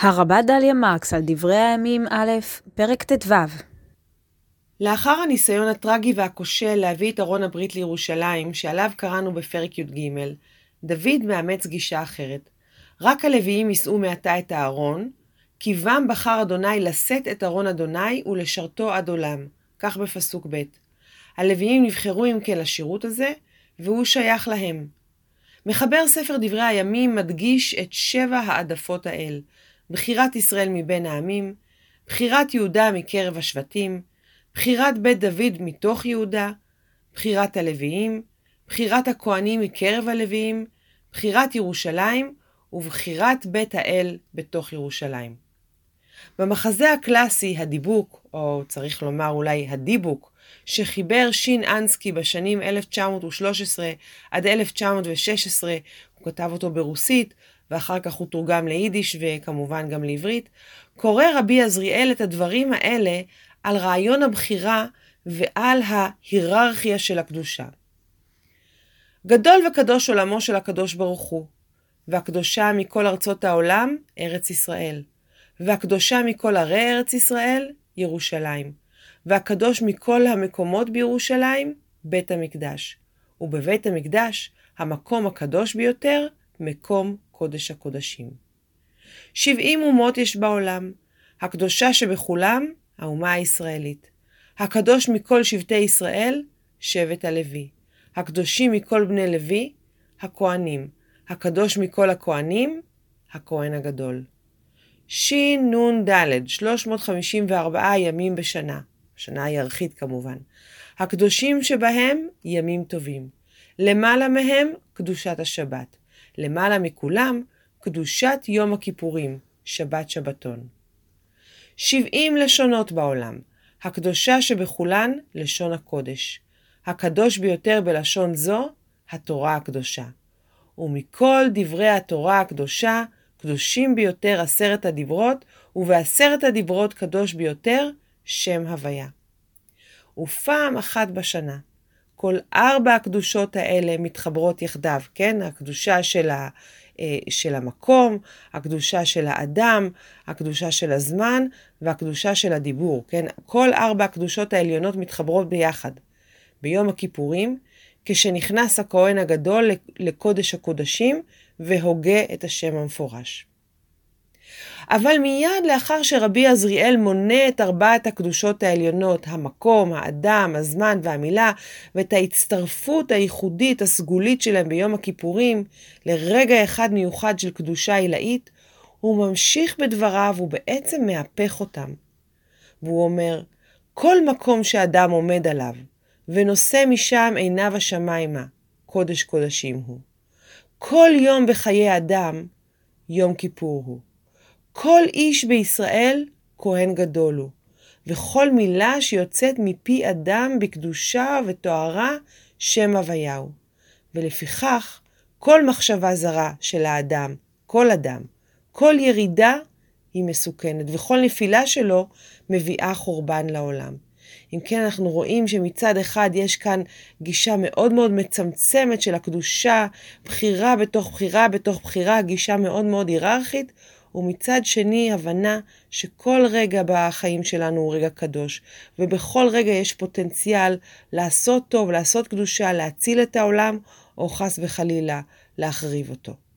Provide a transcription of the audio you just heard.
הרבה דליה מרקס על דברי הימים א', פרק ט"ו. לאחר הניסיון הטרגי והכושל להביא את ארון הברית לירושלים, שעליו קראנו בפרק י"ג, דוד מאמץ גישה אחרת. רק הלוויים יישאו מעתה את הארון, כי בם בחר אדוני לשאת את ארון אדוני ולשרתו עד עולם. כך בפסוק ב'. הלוויים נבחרו אם כן לשירות הזה, והוא שייך להם. מחבר ספר דברי הימים מדגיש את שבע העדפות האל, בחירת ישראל מבין העמים, בחירת יהודה מקרב השבטים, בחירת בית דוד מתוך יהודה, בחירת הלוויים, בחירת הכהנים מקרב הלוויים, בחירת ירושלים ובחירת בית האל בתוך ירושלים. במחזה הקלאסי הדיבוק, או צריך לומר אולי הדיבוק, שחיבר שין אנסקי בשנים 1913 עד 1916, הוא כתב אותו ברוסית, ואחר כך הוא תורגם ליידיש וכמובן גם לעברית, קורא רבי עזריאל את הדברים האלה על רעיון הבחירה ועל ההיררכיה של הקדושה. גדול וקדוש עולמו של הקדוש ברוך הוא, והקדושה מכל ארצות העולם, ארץ ישראל, והקדושה מכל ערי ארץ ישראל, ירושלים, והקדוש מכל המקומות בירושלים, בית המקדש, ובבית המקדש, המקום הקדוש ביותר, מקום קודש הקודשים. שבעים אומות יש בעולם, הקדושה שבכולם, האומה הישראלית. הקדוש מכל שבטי ישראל, שבט הלוי. הקדושים מכל בני לוי, הכהנים. הקדוש מכל הכהנים, הכהן הגדול. שנ"ד, 354 ימים בשנה. שנה הירחית כמובן. הקדושים שבהם, ימים טובים. למעלה מהם, קדושת השבת. למעלה מכולם, קדושת יום הכיפורים, שבת שבתון. שבעים לשונות בעולם, הקדושה שבכולן לשון הקודש. הקדוש ביותר בלשון זו, התורה הקדושה. ומכל דברי התורה הקדושה, קדושים ביותר עשרת הדיברות, ובעשרת הדיברות קדוש ביותר, שם הוויה. ופעם אחת בשנה, כל ארבע הקדושות האלה מתחברות יחדיו, כן? הקדושה של, ה, אה, של המקום, הקדושה של האדם, הקדושה של הזמן והקדושה של הדיבור, כן? כל ארבע הקדושות העליונות מתחברות ביחד. ביום הכיפורים, כשנכנס הכהן הגדול לקודש הקודשים והוגה את השם המפורש. אבל מיד לאחר שרבי עזריאל מונה את ארבעת הקדושות העליונות, המקום, האדם, הזמן והמילה, ואת ההצטרפות הייחודית הסגולית שלהם ביום הכיפורים, לרגע אחד מיוחד של קדושה עילאית, הוא ממשיך בדבריו ובעצם מהפך אותם. והוא אומר, כל מקום שאדם עומד עליו, ונושא משם עיניו השמיימה, קודש קודשים הוא. כל יום בחיי אדם, יום כיפור הוא. כל איש בישראל כהן גדול הוא, וכל מילה שיוצאת מפי אדם בקדושה וטוהרה שם הוויהו. ולפיכך, כל מחשבה זרה של האדם, כל אדם, כל ירידה היא מסוכנת, וכל נפילה שלו מביאה חורבן לעולם. אם כן, אנחנו רואים שמצד אחד יש כאן גישה מאוד מאוד מצמצמת של הקדושה, בחירה בתוך בחירה בתוך בחירה, גישה מאוד מאוד היררכית, ומצד שני הבנה שכל רגע בחיים שלנו הוא רגע קדוש, ובכל רגע יש פוטנציאל לעשות טוב, לעשות קדושה, להציל את העולם, או חס וחלילה להחריב אותו.